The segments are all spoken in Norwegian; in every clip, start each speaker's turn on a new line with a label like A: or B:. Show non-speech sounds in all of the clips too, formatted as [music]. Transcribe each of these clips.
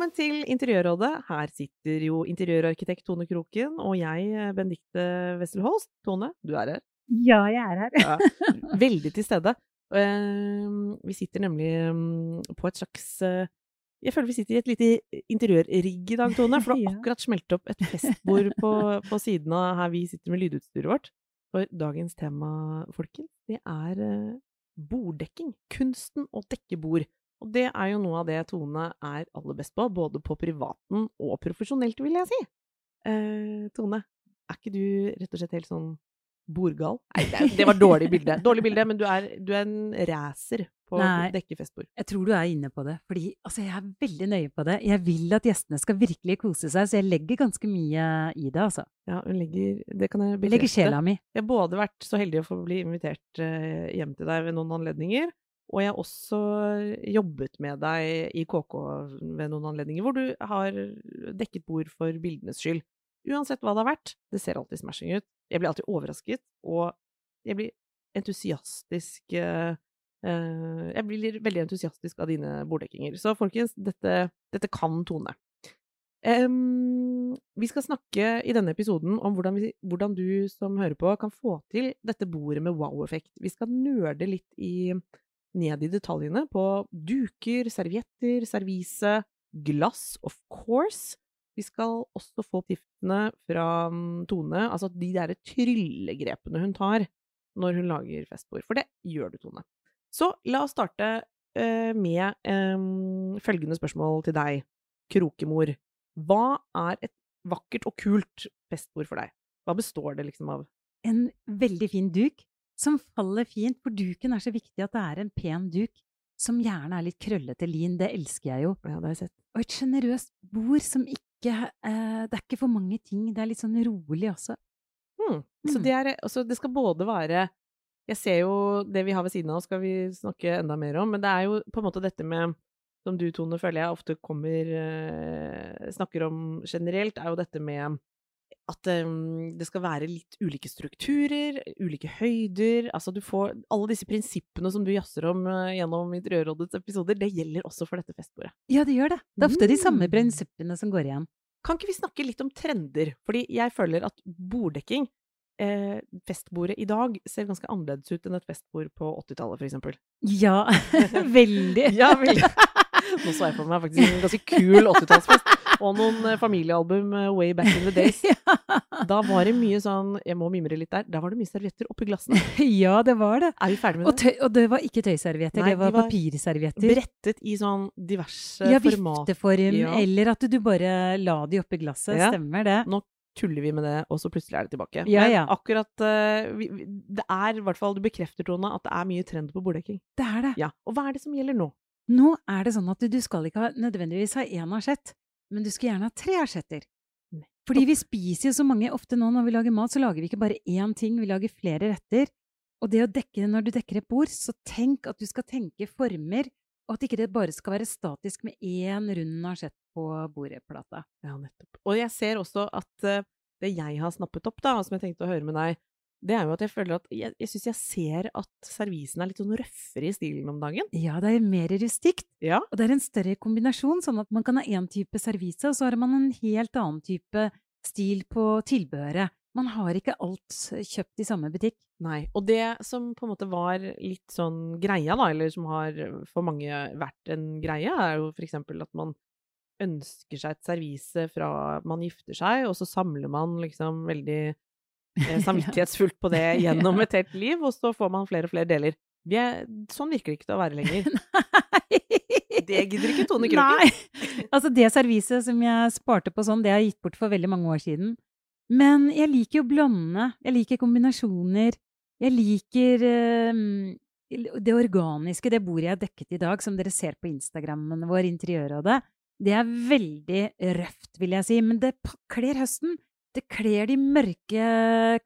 A: Velkommen til Interiørrådet. Her sitter jo interiørarkitekt Tone Kroken og jeg, eh, Benedicte Wessel Holst. Tone, du er her.
B: Ja, jeg er her.
A: Ja, veldig til stede. Eh, Vi sitter nemlig mm, på et slags eh, Jeg føler vi sitter i et lite interiørrigg i dag, Tone. For det [laughs] har akkurat smelt opp et festbord på, på siden av her vi sitter med lydutstyret vårt. For dagens tema, folkens, det er eh, borddekking. Kunsten å dekke bord. Og det er jo noe av det Tone er aller best på, både på privaten og profesjonelt, vil jeg si. Eh, Tone, er ikke du rett og slett helt sånn bordgal? Nei, det, var dårlig bilde. [laughs] Dårlig bilde, men du er, du er en racer på
B: Nei.
A: dekke festbord.
B: Jeg tror du er inne på det. Fordi altså, jeg er veldig nøye på det. Jeg vil at gjestene skal virkelig kose seg, så jeg legger ganske mye i det, altså.
A: Ja, hun legger Det kan jeg
B: bekrefte. legger sjela mi.
A: Jeg har både vært så heldig å få bli invitert eh, hjem til deg ved noen anledninger, og jeg har også jobbet med deg i KK ved noen anledninger, hvor du har dekket bord for bildenes skyld. Uansett hva det har vært, det ser alltid smashing ut. Jeg blir alltid overrasket, og jeg blir entusiastisk eh, eh, Jeg blir veldig entusiastisk av dine borddekkinger. Så folkens, dette, dette kan Tone. Um, vi skal snakke i denne episoden om hvordan, vi, hvordan du som hører på, kan få til dette bordet med wow-effekt. Vi skal nerde litt i, ned i detaljene på duker, servietter, servise, glass, of course. Vi skal også få tiftene fra mm, Tone, altså de derre tryllegrepene hun tar når hun lager festbord. For det gjør du, Tone. Så la oss starte uh, med um, følgende spørsmål til deg, krokemor. Hva er et vakkert og kult festbord for deg? Hva består det liksom av?
B: En veldig fin duk som faller fint, for duken er så viktig at det er en pen duk. Som gjerne er litt krøllete lin, det elsker jeg jo.
A: Ja, det har jeg sett.
B: Og et sjenerøst bord som ikke eh, Det er ikke for mange ting, det er litt sånn rolig også.
A: Hmm. Så
B: Mm.
A: det, er, altså, det skal både være Jeg ser jo det vi har ved siden av, skal vi snakke enda mer om, men det er jo på en måte dette med som du, Tone, føler jeg ofte kommer eh, Snakker om generelt, er jo dette med at um, det skal være litt ulike strukturer, ulike høyder Altså du får Alle disse prinsippene som du jazzer om uh, gjennom Interiørrådets episoder, det gjelder også for dette festbordet.
B: Ja, det gjør det. Det er ofte de samme
A: Mm.
B: prinsippene som går igjen.
A: Kan ikke vi snakke litt om trender? Fordi jeg føler at borddekking, eh, festbordet i dag, ser ganske annerledes ut enn et festbord på 80-tallet, for eksempel.
B: Ja, [laughs] veldig. [laughs]
A: Ja, veldig. [laughs] Nå så jeg for meg faktisk en ganske kul 80-tallsfest. Og noen eh, familiealbum eh, way back in the days. [laughs] Da var det mye sånn Jeg må mimre litt der. Da var det mye servietter oppi glassene. [laughs]
B: Ja, det var det.
A: Er vi ferdig med
B: Og,
A: det?
B: og det var ikke tøyservietter,
A: Nei,
B: det var,
A: de var
B: papirservietter.
A: Brettet i sånn diverse
B: Ja,
A: format.
B: vifteform,
A: Ja.
B: eller at du bare la de oppi glasset.
A: Ja.
B: Stemmer det.
A: Nå tuller vi med det, og så plutselig er det tilbake.
B: Ja,
A: Men
B: ja.
A: akkurat eh, vi, vi, Det er i hvert fall Du bekrefter, Tone, at det er mye trend på borddekking.
B: Det er det.
A: Ja. Og hva er det som gjelder nå?
B: Nå er det sånn at du, skal ikke nødvendigvis ha én asjett, men du skal gjerne ha tre asjetter. Fordi vi spiser jo så mange ofte nå når vi lager mat, så lager vi ikke bare én ting, vi lager flere retter. Og det å dekke, når du dekker et bord, så tenk at du skal tenke former, og at ikke det bare skal være statisk med én rund asjett på bordplata.
A: Ja, nettopp. Og jeg ser også at eh, det jeg har snappet opp, da, og som jeg tenkte å høre med deg, det er jo at jeg føler at Jeg, jeg syns jeg ser at servisen er litt sånn røffere i stilen om dagen.
B: Ja, det er mer rustikt,
A: Ja.
B: og det er en større kombinasjon, sånn at man kan ha én type servise, og så har man en helt annen type stil på tilbehøret. Man har ikke alt kjøpt i samme butikk.
A: Nei. Og det som på en måte var litt sånn greia, da, eller som har for mange vært en greie, er jo for eksempel at man ønsker seg et servise fra man gifter seg, og så samler man liksom veldig [laughs] samvittighetsfullt på det gjennom et helt liv, og så får man flere og flere deler. Vi er, sånn virker det ikke til å være lenger. [laughs] Det gidder ikke Tone Kroken.
B: Nei! Altså, det serviset som jeg sparte på sånn, det har jeg gitt bort for veldig mange år siden. Men jeg liker jo blande. Jeg liker kombinasjoner. Jeg liker eh, det organiske. Det bordet jeg har dekket i dag, som dere ser på Instagrammen vår, interiørrådet, det er veldig røft, vil jeg si. Men det kler høsten. Det kler de mørke,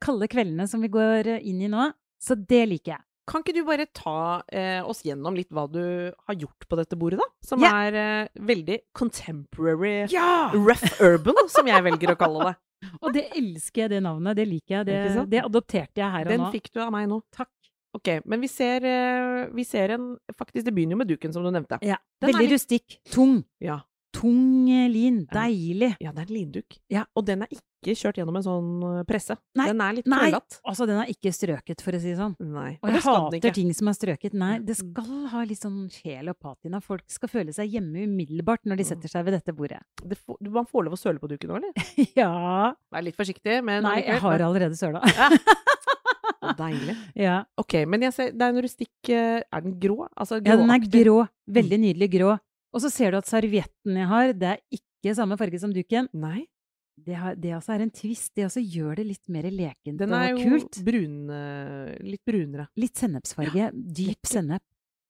B: kalde kveldene som vi går inn i nå. Så det liker jeg.
A: Kan ikke du bare ta eh, oss gjennom litt hva du har gjort på dette bordet, da? Som
B: yeah.
A: er eh, veldig contemporary
B: Ja!
A: rough urban, som jeg velger å kalle det. [laughs]
B: Og det elsker jeg, det navnet. Det liker jeg. Det, det adopterte jeg her og
A: Den
B: nå.
A: fikk du av meg nå.
B: Takk.
A: Ok, men vi ser, eh, vi ser en Faktisk, det begynner jo med duken, som du nevnte.
B: Ja.
A: Den
B: Veldig
A: litt-
B: rustikk. Tung.
A: Ja.
B: Tung eh, lin. Deilig.
A: Ja, det er en linduk.
B: Ja.
A: Og den er ikke kjørt gjennom en sånn eh, presse.
B: Nei,
A: Den er litt
B: Nei,
A: krøllete.
B: altså den er ikke strøket, for å si det sånn.
A: Nei.
B: Og
A: det
B: jeg hater ting som er strøket. Nei, det
A: Mm.
B: skal ha litt sånn sjel og patina. Folk skal føle seg hjemme umiddelbart når de
A: Mm.
B: setter seg ved dette bordet.
A: Det får, du- man får lov å søle på duken nå, eller? [laughs]
B: ja.
A: Vær litt forsiktig, men
B: Nei, jeg har allerede søla. [laughs]
A: Deilig.
B: ja.
A: Ok, men ser, det er en rustikk eh, Er den grå? Altså
B: ja, den er grå. Veldig nydelig grå. Og så ser du at servietten jeg har, det er ikke samme farge som duken.
A: Nei.
B: Det, har, det altså er en twist. Det også gjør det litt mer lekent
A: Den er jo brun Litt brunere.
B: Litt sennepsfarge. Dyp
A: lekker.
B: sennep.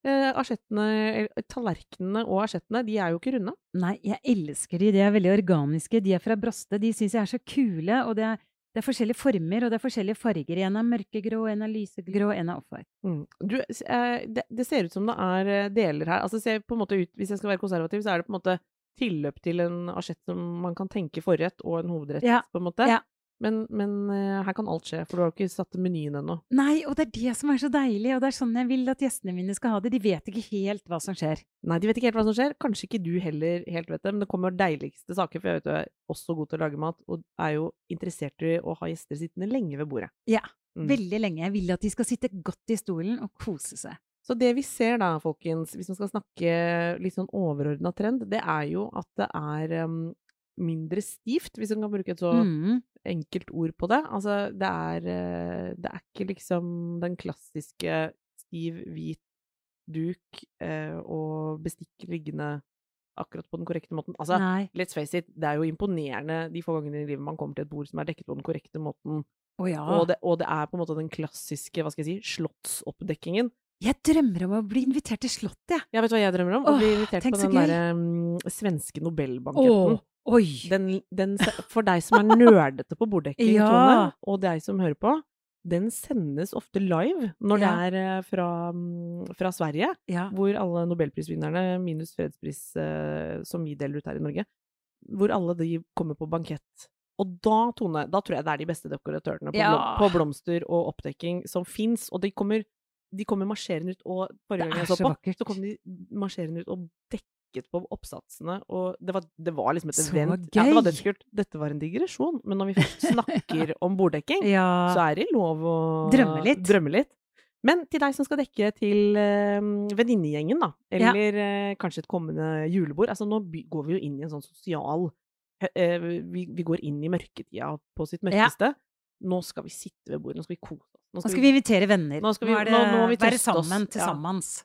A: Eh, asjettene, tallerkenene og asjettene, de er jo ikke runde.
B: Nei, jeg elsker de. De er veldig organiske. De er fra Broste. De syns jeg er så kule. Og det er, det er forskjellige former, og det er forskjellige farger. En er mørkegrå, en er lysegrå, en er offwhite.
A: Mm. Du, eh, det, det ser ut som det er eh, deler her Altså ser på en måte ut, Hvis jeg skal være konservativ, så er det på en måte tilløp til en asjett som man kan tenke forrett og en hovedrett,
B: Ja,
A: på en måte.
B: ja.
A: Men, men eh, her kan alt skje, for du har jo ikke satt menyen ennå.
B: Nei, og det er det som er så deilig, og det er sånn jeg vil at gjestene mine skal ha det. De vet ikke helt hva som skjer.
A: Nei, de vet ikke helt hva som skjer. Kanskje ikke du heller helt vet det, men det kommer deiligste saker, for jeg vet du er også god til å lage mat, og er jo interessert i å ha gjester sittende lenge ved bordet.
B: Ja,
A: Mm.
B: veldig lenge. Jeg vil at de skal sitte godt i stolen og kose seg.
A: Så det vi ser da, folkens, hvis man skal snakke litt sånn overordna trend, det er jo at det er um, mindre stivt, hvis man kan bruke et så
B: Mm.
A: Enkelt ord på det. Altså, det er, eh, det er ikke liksom den klassiske stiv, hvit duk eh, og bestikk liggende akkurat på den korrekte måten. Altså,
B: Nei.
A: let's face it, det er jo imponerende de få gangene i livet man kommer til et bord som er dekket på den korrekte måten.
B: Oh, ja.
A: Og, det, og det er på en måte den klassiske, hva skal jeg si, slottsoppdekkingen.
B: Jeg drømmer om å bli invitert til Slottet, jeg.
A: Ja, vet du hva jeg drømmer om? Å bli invitert
B: Åh,
A: på den derre um, svenske Nobelbanketten.
B: Åh, oi!
A: Den, den, for deg som er nerdete på borddekking, [laughs]
B: Ja.
A: Tone, og deg som hører på, den sendes ofte live når det er eh, fra, mm, fra Sverige,
B: Ja.
A: hvor alle nobelprisvinnerne, minus fredspris eh, som vi deler ut her i Norge, hvor alle de kommer på bankett. Og da, Tone, da tror jeg det er de beste dekoratørene på,
B: Ja.
A: blom, på blomster og oppdekking som fins. Og de kommer, de kommer marsjerende ut, og forrige gang jeg så
B: så
A: på,
B: vakkert.
A: så kom de marsjerende ut og dekket på oppsatsene, og det var, det var liksom et
B: Så
A: event. Ja, det var dødskult. Dette var en digresjon, men når vi først [laughs] snakker om borddekking,
B: Ja.
A: så er det lov å
B: Drømme litt.
A: drømme litt. Men til deg som skal dekke til øh, venninnegjengen, da,
B: Ja.
A: eller eh, kanskje et kommende julebord Altså, nå går vi jo inn i en sånn sosial øh, vi, vi går inn i mørketida på sitt
B: Ja.
A: mørkeste. Nå skal vi sitte ved bordet, nå skal vi kose oss.
B: Nå skal vi invitere venner.
A: Nå skal vi-
B: er det
A: nå- nå må vi
B: være sammen til
A: Ja.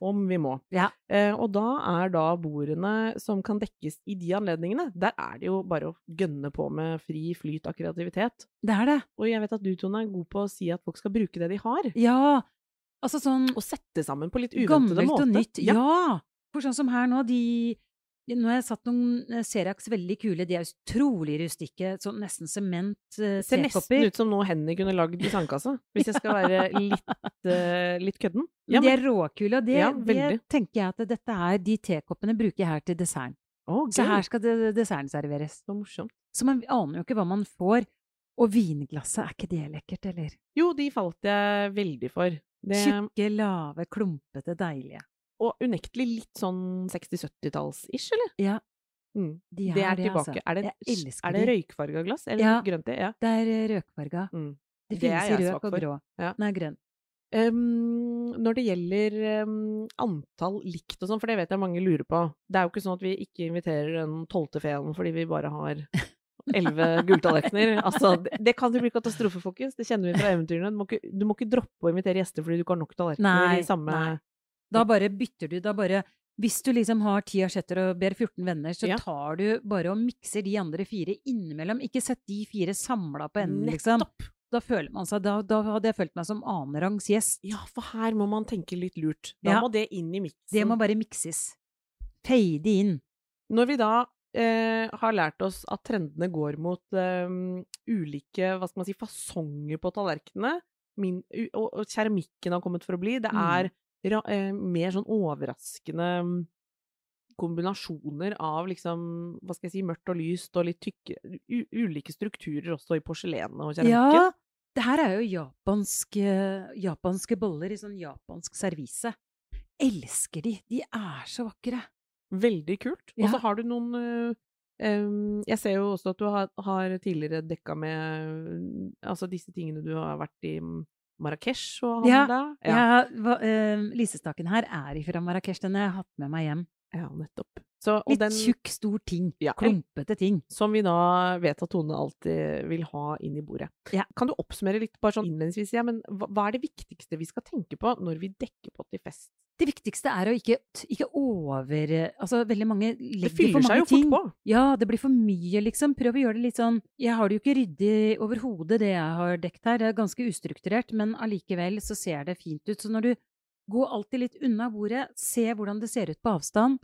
A: om vi må.
B: Ja.
A: Eh, og da er da bordene som kan dekkes i de anledningene, der er det jo bare å gønne på med fri flyt av kreativitet.
B: Det er det.
A: Og jeg vet at du, Tone, er god på å si at folk skal bruke det de har,
B: Ja. Altså sånn
A: og sette sammen på litt uventede måter.
B: gammelt og nytt.
A: Ja.
B: Ja. For sånn som her nå, de Nå har jeg satt noen eh, Serax veldig kule. De er utrolig rustikke. Sånn nesten sement. Det
A: Ser nesten ut som noe Henny kunne lagd i sandkassa, hvis jeg skal være [laughs] litt, uh, litt kødden.
B: Men de er råkule, og det,
A: Ja,
B: det tenker jeg at dette er De tekoppene bruker jeg her til desserten.
A: Oh,
B: Så her skal desserten serveres.
A: Så morsomt.
B: Så man aner jo ikke hva man får. Og vinglasset, er ikke det lekkert, eller?
A: Jo, de falt jeg veldig for. Det,
B: Tjukke, lave, klumpete, deilige.
A: Og unektelig litt sånn 60-70-talls-ish, eller?
B: Ja,
A: Mm.
B: de er
A: Det er
B: det,
A: tilbake.
B: altså.
A: Er det,
B: jeg elsker
A: er det
B: de.
A: røykfarga glass, eller
B: Ja.
A: grønt det? Ja.
B: Det er røykfarga.
A: Mm.
B: Det
A: Det
B: finnes i røk og grå.
A: Ja.
B: Nei, grønn.
A: Um, når det gjelder um, antall likt og sånn, for det vet jeg mange lurer på Det er jo ikke sånn at vi ikke inviterer den tolvte feen fordi vi bare har elleve [laughs] gulltallerkener. Altså, det, det kan jo bli katastrofe, folkens. Det kjenner vi fra eventyrene. Du må ikke, du må ikke droppe å invitere gjester fordi du ikke har nok tallerkener i samme
B: nei. Da bare bytter du. Da bare Hvis du liksom har ti asjetter og ber 14 venner, så
A: Ja.
B: tar du bare og mikser de andre fire innimellom. Ikke sett de fire samla på enden, liksom.
A: Nettopp!
B: Da føler man seg Da, da hadde jeg følt meg som annenrangs gjest.
A: Ja, for her må man tenke litt lurt. Da
B: Ja.
A: må det inn i miksen.
B: Det må bare mikses. Fade inn.
A: Når vi da eh, har lært oss at trendene går mot eh, ulike hva skal man si, fasonger på tallerkenene, min, og, og keramikken har kommet for å bli, det
B: Mm.
A: er eh, mer sånn overraskende mm, kombinasjoner av liksom, hva skal jeg si, mørkt og lyst og litt tykke Ulike strukturer også i porselenet og keramikken.
B: Ja, det her er jo japanske, japanske boller i sånn japansk servise. Elsker de. De er så vakre.
A: Veldig kult. Og
B: Ja.
A: så har du noen ehm, Jeg ser jo også at du har, har tidligere dekka med altså disse tingene du har vært i Marrakech og
B: Ja,
A: handla.
B: Ja, hva, eh, Lisestaken her er fra Marrakech. Den har jeg hatt med meg hjem.
A: Ja, nettopp. Så,
B: Litt
A: den,
B: tjukk, stor ting.
A: Ja.
B: Klumpete ting.
A: som vi da vet at Tone alltid vil ha inn i bordet.
B: Ja.
A: Kan du oppsummere litt bare sånn innledningsvis, ja, men hva, hva er det viktigste vi skal tenke på når vi dekker på til fest?
B: Det viktigste er å ikke, ikke over Altså, veldig mange legger...
A: Det
B: fyller
A: seg jo
B: ting.
A: fort på.
B: Ja, det blir for mye, liksom. Prøv å gjøre det litt sånn Jeg har det jo ikke ryddig overhodet, det jeg har dekt her. Det er ganske ustrukturert, men allikevel så ser det fint ut. Så når du går alltid litt unna bordet, se hvordan det ser ut på avstand,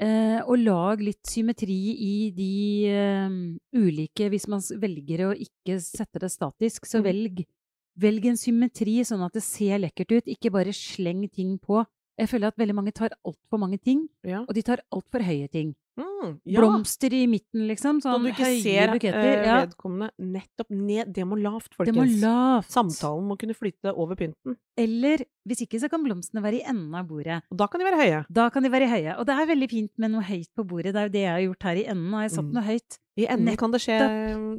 B: eh, og lag litt symmetri i de eh, ulike Hvis man velger å ikke sette det statisk, så
A: Mm.
B: velg, velg en symmetri sånn at det ser lekkert ut. Ikke bare sleng ting på. Jeg føler at veldig mange tar altfor mange ting,
A: Ja.
B: og de tar altfor høye ting.
A: Mm, ja.
B: Blomster i midten, liksom.
A: Så
B: Sånn
A: du ikke ser
B: buketter.
A: vedkommende nettopp ned. Det må lavt,
B: det må lavt.
A: Samtalen må kunne flyte over pynten.
B: Eller hvis ikke, så kan blomstene være i enden av bordet.
A: Og da kan de være høye.
B: Da kan de være høye. Og det er veldig fint med noe høyt på bordet. Det er jo det jeg har gjort her i enden. Har jeg satt
A: Mm.
B: noe høyt.
A: I enden kan det skje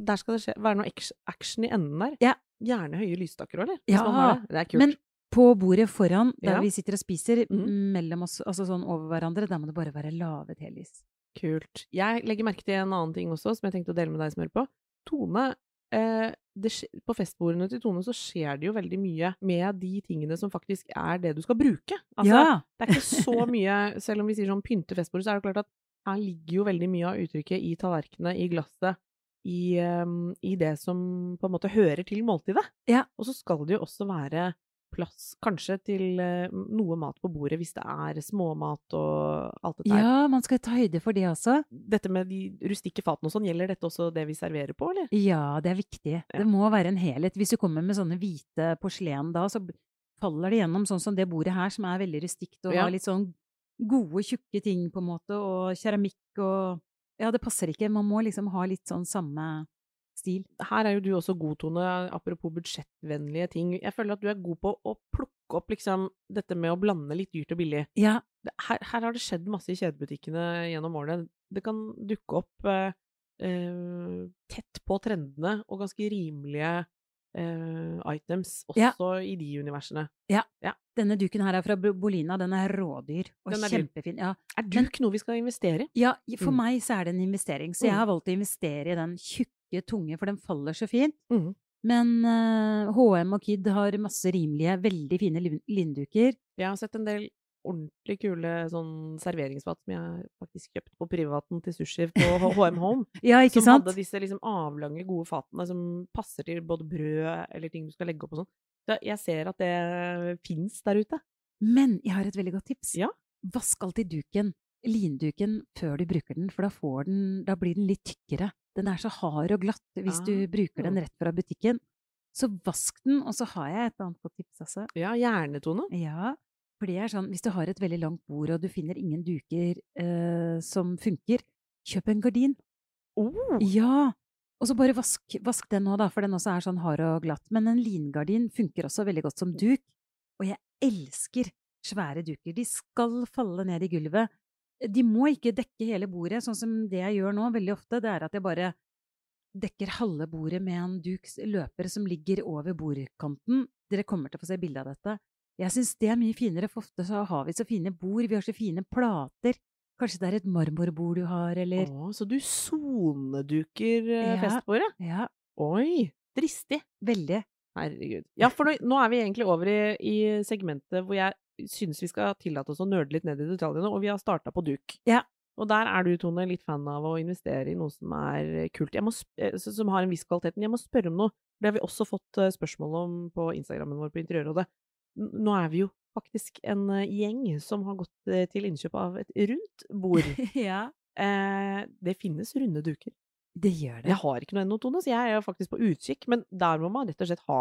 A: Der skal det skje, være noe action i enden der.
B: Ja.
A: Gjerne høye lysstaker òg, eller?
B: Ja,
A: det. Det er kult.
B: Men på bordet foran, der
A: Ja.
B: vi sitter og spiser,
A: mm.
B: mellom oss, altså sånn over hverandre, der må det bare være lave telys.
A: Kult. Jeg legger merke til en annen ting også, som jeg tenkte å dele med deg som hører på. Tone, eh, det, på festbordene til Tone så skjer det jo veldig mye med de tingene som faktisk er det du skal bruke. Altså,
B: ja!
A: Det er ikke så [laughs] mye, selv om vi sier sånn pynte festbordet, så er det klart at her ligger jo veldig mye av uttrykket i tallerkenene, i glasset, i, um, i det som på en måte hører til måltidet.
B: Ja.
A: Og så skal det jo også være plass kanskje til eh, noe mat på bordet hvis det er småmat og alt dette der.
B: Ja, man skal ta høyde for det også.
A: Dette med de rustikke fatene og sånn, gjelder dette også det vi serverer på, eller?
B: Ja, det er viktig. Det må være en helhet. Hvis du kommer med sånne hvite porselen da, så faller det gjennom sånn som det bordet her, som er veldig rustikt og
A: Ja.
B: har litt sånn gode, tjukke ting på en måte, og keramikk og Ja, det passer ikke. Man må liksom ha litt sånn samme stil.
A: Her er jo du også god, Tone, apropos budsjettvennlige ting. Jeg føler at du er god på å plukke opp liksom dette med å blande litt dyrt og billig.
B: Ja,
A: her, her har det skjedd masse i kjedebutikkene gjennom årene. Det kan dukke opp eh, eh, tett på trendene og ganske rimelige eh, items, også
B: Ja.
A: i de universene.
B: Ja, denne duken her er fra Bolina. Den er rådyr og
A: er
B: kjempefin. Ja,
A: Er duk noe vi skal investere i?
B: ja, for
A: Mm.
B: meg så er det en investering, så jeg
A: Mm.
B: har valgt å investere i den tjukke, tunge, for den faller så fint.
A: Mm.
B: Men uh, H&M og Kid har masse rimelige, veldig fine lin- linduker.
A: Jeg har sett en del ordentlig kule sånn serveringsfat som jeg faktisk kjøpte på privaten til sushi på HM Home. [laughs]
B: Ja, ikke
A: som
B: sant?
A: hadde disse liksom avlange, gode fatene som passer til både brød eller ting du skal legge opp og sånn. Så jeg ser at det fins der ute.
B: Men jeg har et veldig godt tips.
A: Ja.
B: Vask alltid duken, linduken, før du bruker den, for da, får den, da blir den litt tykkere. Den er så hard og glatt hvis du bruker den
A: Ah.
B: rett fra butikken. Så vask den, og så har jeg et annet på tips også.
A: Ja, gjerne, Tone.
B: Ja, for det er sånn, hvis du har et veldig langt bord, og du finner ingen duker eh, som funker, kjøp en gardin.
A: Oh.
B: Ja! Og så bare vask, vask den nå, da, for den også er sånn hard og glatt. Men en lingardin funker også veldig godt som duk. Og jeg elsker svære duker. De skal falle ned i gulvet. De må ikke dekke hele bordet, sånn som det jeg gjør nå veldig ofte. Det er at jeg bare dekker halve bordet med en duks løper som ligger over bordkanten. Dere kommer til å få se bilde av dette. Jeg syns det er mye finere, for ofte så har vi så fine bord, vi har så fine plater. Kanskje det er et marmorbord du har, eller
A: Å, så du soneduker eh,
B: Ja.
A: festbordet?
B: Ja,
A: Oi! Dristig.
B: veldig.
A: Herregud. Ja, for nå, nå er vi egentlig over i, i segmentet hvor jeg synes vi skal tillate oss å nerde litt ned i detaljene, og vi har starta på duk.
B: Ja.
A: Og der er du, Tone, litt fan av å investere i noe som er kult. Jeg må, sp- eh, som har en viss kvalitet. Men jeg må spørre om noe. Det har vi også fått eh, spørsmål om på Instagrammen vår på Interiørrådet. Nå er vi jo faktisk en eh, gjeng som har gått eh, til innkjøp av et rundt bord. [laughs]
B: ja.
A: Eh, det finnes runde duker.
B: Det gjør det.
A: Jeg har ikke noe ennå, Tone, så jeg er faktisk på utkikk. Men der må man rett og slett ha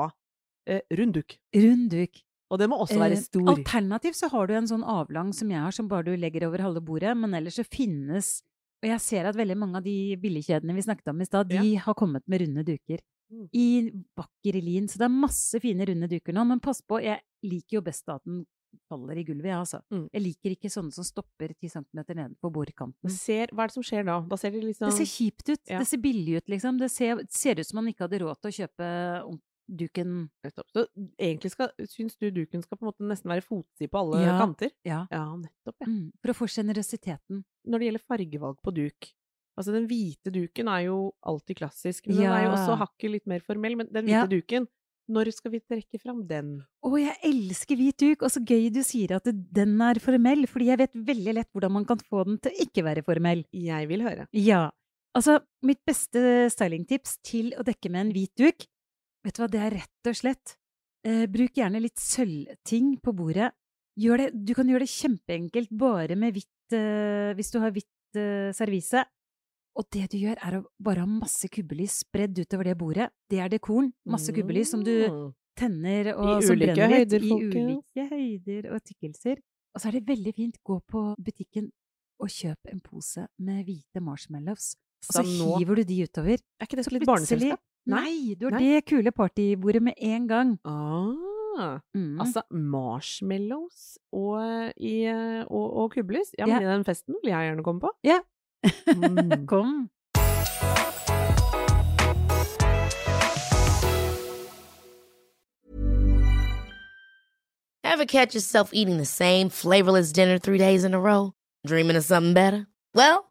A: eh, rund duk.
B: Rund duk.
A: Og det må også være
B: Eh,
A: stor.
B: Alternativt så har du en sånn avlang som jeg har, som bare du legger over halve bordet, men ellers så finnes Og jeg ser at veldig mange av de billigkjedene vi snakket om i stad, de har kommet med runde duker.
A: Mm.
B: I vakker lin. Så det er masse fine runde duker nå, men pass på, jeg liker jo best at den faller i gulvet, jeg, altså.
A: Mm.
B: Jeg liker ikke sånne som stopper ti centimeter på bordkanten.
A: Ser, hva er det som skjer da? Da ser det liksom
B: Det ser kjipt ut.
A: Ja.
B: Det ser billig ut, liksom. Det ser, ser ut som man ikke hadde råd til å kjøpe duken
A: Nettopp. Så egentlig skal, syns du duken skal på en måte nesten være fotsid på alle
B: Ja.
A: kanter?
B: Ja.
A: Ja, nettopp. Ja.
B: Mm, for å få sjenerøsiteten.
A: Når det gjelder fargevalg på duk Altså, den hvite duken er jo alltid klassisk, men den er jo også hakket litt mer formell. Men den hvite
B: Ja.
A: duken, når skal vi trekke fram den?
B: Å, jeg elsker hvit duk! Og så gøy du sier at den er formell, fordi jeg vet veldig lett hvordan man kan få den til å ikke være formell.
A: Jeg vil høre.
B: Ja. Altså, mitt beste stylingtips til å dekke med en hvit duk, vet du hva, det er rett og slett eh, Bruk gjerne litt sølvting på bordet. Det, du kan gjøre det kjempeenkelt bare med hvitt eh, Hvis du har hvitt eh, servise. Og det du gjør, er å bare ha masse kubbelys spredd utover det bordet. Det er dekoren. Masse kubbelys som du
A: Mm.
B: tenner og som brenner litt. I ulike høyder og tykkelser. Og så er det veldig fint, gå på butikken og kjøp en pose med hvite marshmallows. Og så hiver du de utover.
A: Er ikke det
B: Så
A: litt barneselskap?
B: Nei, du har
A: Nei.
B: det kule partybordet med en gang.
A: Ah.
B: Mm.
A: Altså, marshmallows og, i, og, og kubbelys? Ja, men
B: Ja.
A: den festen vil jeg gjerne komme på.
B: Ja.
A: Mm. [laughs]
B: Kom.
C: Ever catch yourself eating the same flavorless dinner three days in a row? Dreaming of something better? Well,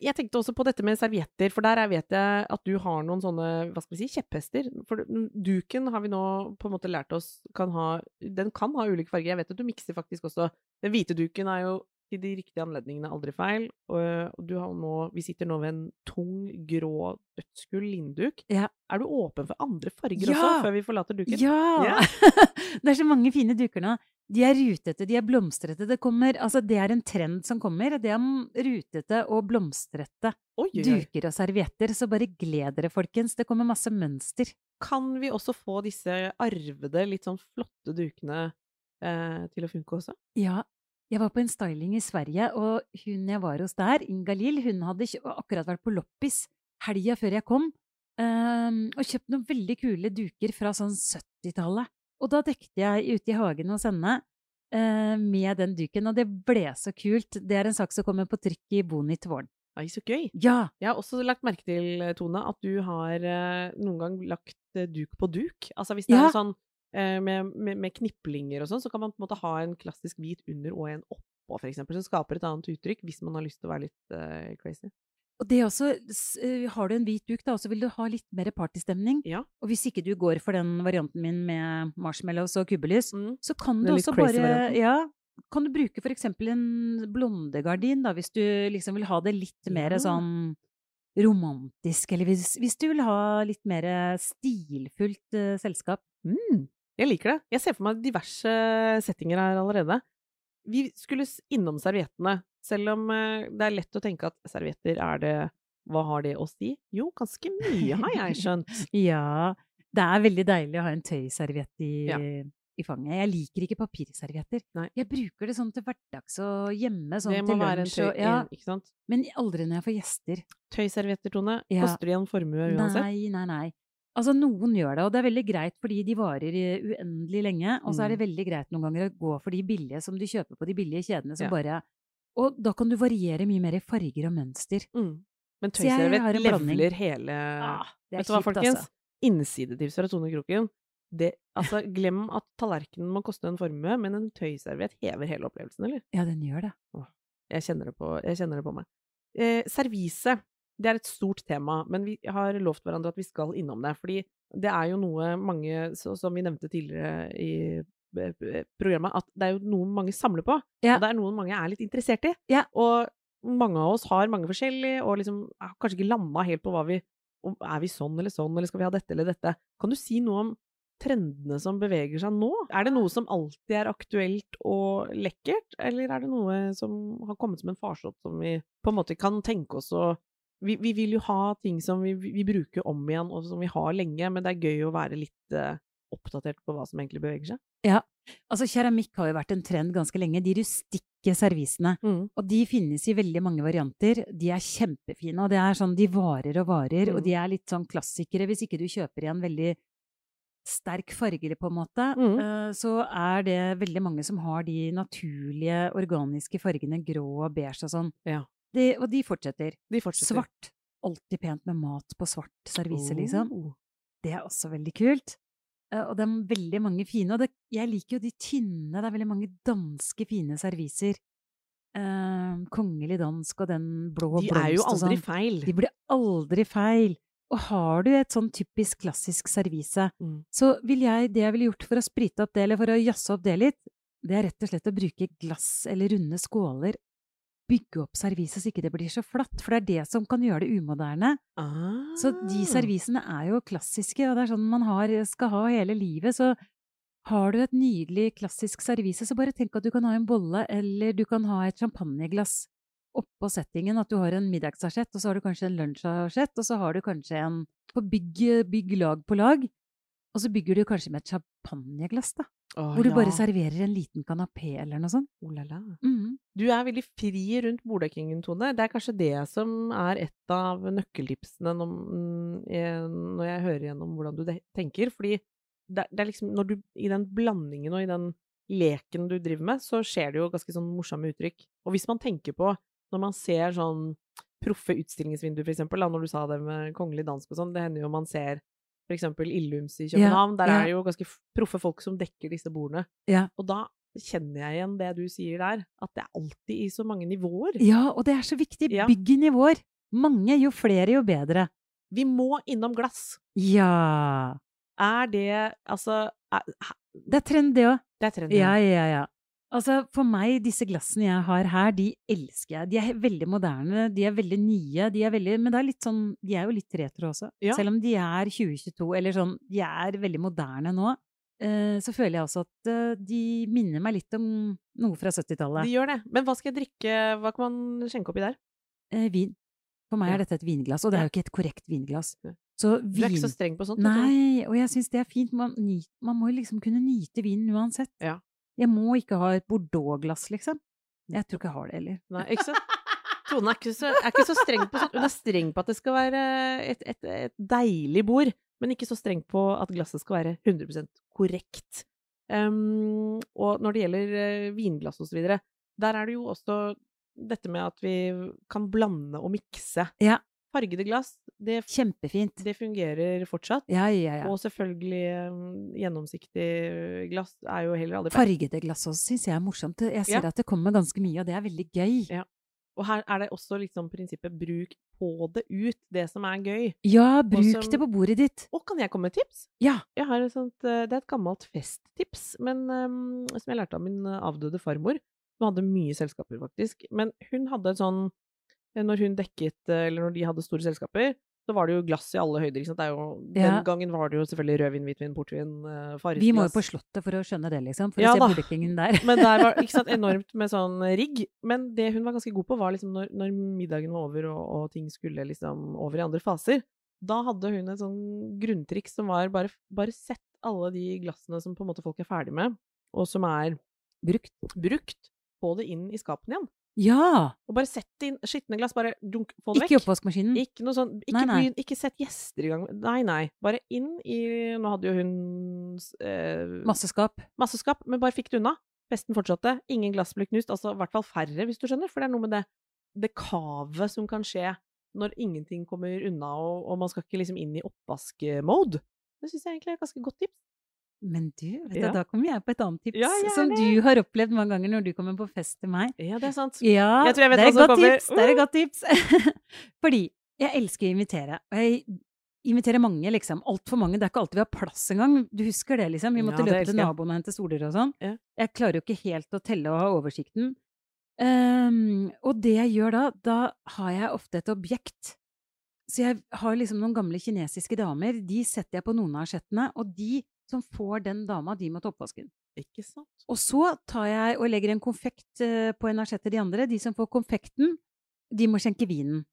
A: Jeg tenkte også på dette med servietter, for der er- vet jeg at du har noen sånne, hva skal vi si, kjepphester. For duken har vi nå på en måte lært oss kan ha Den kan ha ulike farger. Jeg vet at du mikser faktisk også Den hvite duken er jo til de riktige anledningene aldri feil. Og, og du har nå Vi sitter nå ved en tung, grå, dødsgull linduk.
B: Ja.
A: Er du åpen for andre farger
B: Ja!
A: også, før vi forlater duken?
B: Ja!
A: Ja. [laughs]
B: det er så mange fine duker nå. De er rutete, de er blomstrete. Det kommer Altså, det er en trend som kommer. Det er rutete og blomstrete
A: oi.
B: duker og servietter. Så bare gled dere, folkens. Det kommer masse mønster.
A: Kan vi også få disse arvede, litt sånn flotte dukene eh, til å funke også?
B: Ja. Jeg var på en styling i Sverige, og hun jeg var hos der, Inga-Lill, hun hadde akkurat vært på loppis helga før jeg kom, ehm, og kjøpt noen veldig kule duker fra sånn 70-tallet. Og da dekte jeg ute i hagen hos henne eh, med den duken, og det ble så kult. Det er en sak som kommer på trykk i Boni til våren.
A: Ai, så gøy!
B: Ja!
A: Jeg har også lagt merke til, Tone, at du har eh, noen gang lagt eh, duk på duk. Altså hvis det
B: Ja.
A: er sånn eh, med, med, med kniplinger og sånn, så kan man på en måte ha en klassisk hvit under og en oppå, eksempel, som skaper et annet uttrykk hvis man har lyst til å være litt uh, crazy.
B: Og det også, eh, har du en hvit duk da, så vil du ha litt mer partystemning.
A: Ja.
B: Og hvis ikke du går for den varianten min med marshmallows og kubbelys,
A: Mm.
B: så kan du også bare. Ja, kan du bruke for eksempel en blondegardin, da, hvis du liksom vil ha det litt mer
A: Ja.
B: sånn romantisk, eller hvis, hvis du vil ha litt mer stilfullt uh, selskap.
A: Mm. Jeg liker det. Jeg ser for meg diverse settinger her allerede. Vi skulle innom serviettene, selv om eh, det er lett å tenke at servietter er det Hva har det å si? Jo, ganske mye, har jeg skjønt. [laughs]
B: Ja, det er veldig deilig å ha en tøyserviett i,
A: Ja.
B: i fanget. Jeg liker ikke papirservietter.
A: Nei.
B: Jeg bruker det sånn til hverdags og hjemme, sånn
A: det må
B: til lunsj og ja,
A: ikke sant?
B: Men aldri når jeg får gjester.
A: Tøyservietter, Tone,
B: Ja.
A: koster de en formue uansett?
B: Nei, nei, nei. Altså, noen gjør det, og det er veldig greit fordi de varer uendelig lenge. Og så er det
A: Mm.
B: veldig greit noen ganger å gå for de billige som du kjøper på de billige kjedene som
A: Ja.
B: bare Og da kan du variere mye mer i farger og mønster.
A: Mm. Men tøyserviett levler hele
B: Ah, det
A: Vet du hva, folkens?
B: altså.
A: Innsidetips fra Tone Kroken. Det, altså, glem at tallerkenen må koste en formue, men en tøyserviett hever hele opplevelsen, eller?
B: Ja, den gjør det.
A: Jeg kjenner det på, jeg kjenner det på meg. Eh, servise. Det er et stort tema, men vi har lovt hverandre at vi skal innom det. Fordi det er jo noe mange, som vi nevnte tidligere i programmet, at det er jo noe mange samler på.
B: Ja.
A: Og det er noe mange er litt interessert i.
B: Ja.
A: Og mange av oss har mange forskjellige, og liksom har kanskje ikke landa helt på hva vi Er vi sånn eller sånn, eller skal vi ha dette eller dette? Kan du si noe om trendene som beveger seg nå? Er det noe som alltid er aktuelt og lekkert, eller er det noe som har kommet som en farsott som vi på en måte kan tenke oss å vi, vi vil jo ha ting som vi, vi bruker om igjen, og som vi har lenge, men det er gøy å være litt uh, oppdatert på hva som egentlig beveger seg.
B: Ja. Altså, keramikk har jo vært en trend ganske lenge. De rustikke servisene. Og de finnes i veldig mange varianter. De er kjempefine, og det er sånn, de varer og varer, og
A: Mm.
B: de er litt sånn klassikere. Hvis ikke du kjøper i en veldig sterk farge, på en måte,
A: Mm.
B: Uh, så er det veldig mange som har de naturlige, organiske fargene grå og beige og sånn.
A: Ja.
B: Det- og de fortsetter.
A: De fortsetter.
B: Svart. Alltid pent med mat på svart servise, liksom.
A: Oh.
B: Det er også veldig kult. Eh, og det er veldig mange fine. Og det, jeg liker jo de tynne. Det er veldig mange danske fine serviser. Eh, kongelig dansk og den blå
A: De
B: blomst
A: er jo aldri
B: sånn.
A: feil.
B: De blir aldri feil. Og har du et sånn typisk klassisk servise,
A: Mm.
B: så vil jeg, det jeg ville gjort for å sprite opp det, eller for å jazze opp det litt, det er rett og slett å bruke glass eller runde skåler. Bygge opp serviset så ikke det blir så flatt, for det er det som kan gjøre det umoderne.
A: Ah.
B: Så de servisene er jo klassiske, og det er sånn man har, skal ha hele livet. Så har du et nydelig klassisk servise, så bare tenk at du kan ha en bolle, eller du kan ha et champagneglass oppå settingen. At du har en middagsasjett, og så har du kanskje en lunsjasjett, og så har du kanskje en på bygg, bygg lag på lag. Og så bygger du kanskje med et champagneglass, da.
A: Å,
B: Hvor du bare serverer en liten kanapé eller noe sånt.
A: Oh la la.
B: Mhm.
A: Du er veldig fri rundt borddekkingen, Tone. Det er kanskje det som er et av nøkkeltipsene når, mm, jeg- når jeg hører gjennom hvordan du tenker. Fordi det, det er liksom når du I den blandingen og i den leken du driver med, så skjer det jo ganske sånn morsomme uttrykk. Og hvis man tenker på Når man ser sånn proffe utstillingsvinduer, for eksempel, da, når du sa det med kongelig dansk og sånn, det hender jo man ser eksempel Illums i
B: Ja,
A: København. Der er det jo ganske proffe folk som dekker disse bordene.
B: Ja.
A: Og da kjenner jeg igjen det du sier der, at det er alltid i så mange nivåer.
B: ja, og det er så viktig.
A: Ja.
B: Bygg i nivåer. Mange, jo flere, jo bedre.
A: Vi må innom glass.
B: Ja.
A: Er det Altså er,
B: Det er trend, det òg.
A: Det er trend.
B: Ja, ja, ja. Altså, for meg, disse glassene jeg har her, de elsker jeg. De er veldig moderne, de er veldig nye, de er veldig Men det er litt sånn De er jo litt retro også.
A: Ja.
B: Selv om de er 2022, eller sånn De er veldig moderne nå. eh, så føler jeg også at eh, de minner meg litt om noe fra 70-tallet.
A: De gjør det. Men hva skal jeg drikke? Hva kan man skjenke oppi der?
B: Eh, vin. For meg er dette et vinglass, og det er jo ikke et korrekt vinglass. Så vin...
A: Du er ikke så streng på sånt?
B: Nei, og jeg syns det er fint. Man, man må jo liksom kunne nyte vinen uansett.
A: Ja.
B: Jeg må ikke ha et bordeauxglass, liksom. Jeg tror ikke jeg har det heller.
A: Nei, ikke sant? Tone er ikke, så, er ikke så streng på sånt. Hun er streng på at det skal være et, et, et deilig bord, men ikke så streng på at glasset skal være 100% korrekt. Um, og når det gjelder eh, vinglass og så videre, der er det jo også dette med at vi kan blande og mikse.
B: Ja.
A: Fargede glass, det,
B: Kjempefint.
A: det fungerer fortsatt.
B: Ja, ja, ja.
A: Og selvfølgelig um, gjennomsiktig glass er jo heller aldri feil.
B: Fargede glass også syns jeg er morsomt. Jeg ser
A: Ja.
B: at det kommer ganske mye, og det er veldig gøy.
A: Ja. Og her er det også liksom prinsippet bruk på det ut, det som er gøy.
B: Ja, bruk
A: som-
B: det på bordet ditt.
A: Og kan jeg komme med tips?
B: Ja.
A: Jeg har et sånt, eh, det er et gammelt festtips, men um, som jeg lærte av min eh, avdøde farmor. Hun hadde mye selskaper, faktisk. Men hun hadde et sånn eh, Når hun dekket, eh, eller når de hadde store selskaper, så var det jo glass i alle høyder. Er jo,
B: Ja.
A: Den gangen var det jo selvfølgelig rødvin, hvitvin, portvin, farris.
B: Vi må jo på Slottet for å skjønne det, liksom. For
A: Ja
B: å se
A: da.
B: der. [laughs]
A: Men der var ikke sant, [laughs] enormt med sånn rigg. Men det hun var ganske god på, var liksom når, når middagen var over og, og ting skulle liksom over i andre faser, da hadde hun et sånn grunntriks som var bare, bare sett alle de glassene som på en måte folk er ferdig med, og som er
B: Brukt.
A: brukt, få det inn i skapene igjen.
B: Ja!
A: Og bare sett inn skitne glass, bare dunk, få det
B: Ikke
A: vekk.
B: oppvaskmaskinen.
A: Ikke noe sånn, ikke,
B: Nei, nei.
A: begynn- ikke sett gjester i gang. Nei, nei. Bare inn i Nå hadde jo hun eh, Masseskap. Masseskap, men bare fikk det unna. Festen fortsatte. Ingen glass ble knust. Altså i hvert fall færre, hvis du skjønner. For det er noe med det, det kavet som kan skje når ingenting kommer unna, og, og man skal ikke liksom inn i oppvaskmode. Det syns jeg egentlig er et ganske godt tips.
B: Men du, vet du,
A: Ja.
B: da kommer jeg på et annet tips
A: Ja,
B: som du har opplevd mange ganger når du kommer på fest til meg.
A: Ja, det er sant.
B: Ja, det er tips! Det er et godt tips. [laughs] Fordi jeg elsker å invitere. Og jeg inviterer mange, liksom. Altfor mange. Det er ikke alltid vi har plass engang. Du husker det, liksom? Vi måtte løpe til naboen og hente stoler og sånn. Jeg klarer jo ikke helt å telle og ha oversikten. Um, og det jeg gjør da, da har jeg ofte et objekt. Så jeg har liksom noen gamle kinesiske damer. De setter jeg på noen av asjettene, og de som får den dama, de må ta oppvasken.
A: Ikke sant?
B: Og så tar jeg og legger en konfekt eh, på en asjett til de andre. De som får konfekten, de må skjenke vinen.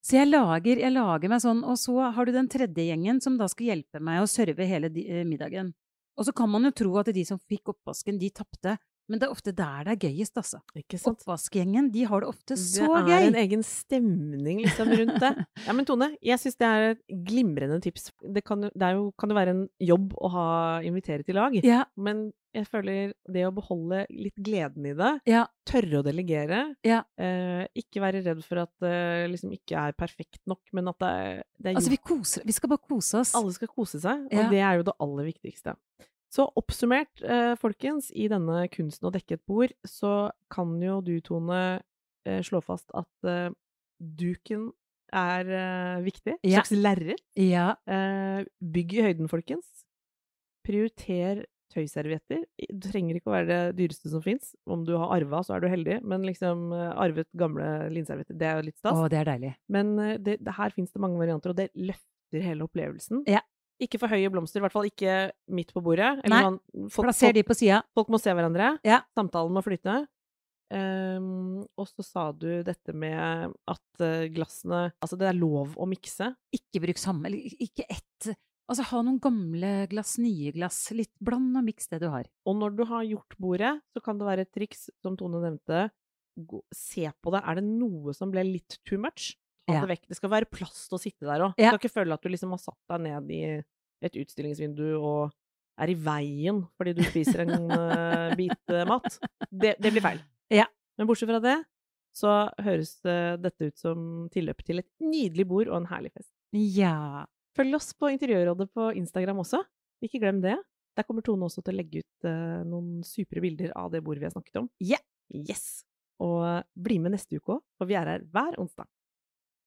B: Så jeg lager, jeg lager meg sånn, og så har du den tredje gjengen som da skal hjelpe meg å serve hele eh, middagen. Og så kan man jo tro at de som fikk oppvasken, de tapte. Men det er ofte der det er gøyest, altså. Oppvaskgjengen, de har det ofte så gøy!
A: det er
B: gøy.
A: en egen stemning liksom rundt det. [laughs] Ja, men Tone, jeg syns det er et glimrende tips. Det kan, det jo, kan jo være en jobb å ha invitere til lag,
B: Ja,
A: men jeg føler det å beholde litt gleden i det,
B: ja,
A: tørre å delegere,
B: ja.
A: eh, ikke være redd for at det liksom ikke er perfekt nok, men at det er, det er
B: Altså, vi koser Vi skal bare kose oss.
A: Alle skal kose seg, og
B: Ja.
A: det er jo det aller viktigste. Så oppsummert, eh, folkens, i denne kunsten å dekke et bord, så kan jo du, Tone, eh, slå fast at eh, duken er viktig.
B: Ja.
A: slags lerret.
B: Ja.
A: Eh, bygg i høyden, folkens. Prioriter tøyservietter. Det trenger ikke å være det dyreste som fins. Om du har arva, så er du heldig, men liksom arvet gamle linservietter, det er jo litt stas.
B: Å, det er deilig.
A: Men det, det, her fins det mange varianter, og det løfter hele opplevelsen.
B: Ja.
A: Ikke for høye blomster, i hvert fall ikke midt på bordet.
B: Nei,
A: man, folk,
B: Plasser de på sida.
A: folk må se hverandre.
B: Ja.
A: Samtalen må flyte. Um, og så sa du dette med at eh, glassene Altså, det er lov å mikse.
B: Ikke bruk samme, eller ikke ett. Altså, ha noen gamle glass, nye glass. Litt bland og miks det du har.
A: Og når du har gjort bordet, så kan det være et triks, som Tone nevnte. Gå, se på det. Er det noe som ble litt too much? Ta
B: Ja.
A: det vekk. Det skal være plass til å sitte der òg. Du skal ikke føle at du liksom har satt deg ned i et utstillingsvindu og er i veien fordi du spiser en [laughs] eh, bit eh, mat. Det, det blir feil.
B: Ja.
A: Men bortsett fra det, så høres eh, dette ut som tilløp til et nydelig bord og en herlig fest.
B: Ja.
A: Følg oss på Interiørrådet på Instagram også. Ikke glem det. Der kommer Tone også til å legge ut uh, noen supre bilder av det bordet vi har snakket om.
B: Yeah.
A: Yes! Og bli med neste uke òg, for vi er her hver onsdag.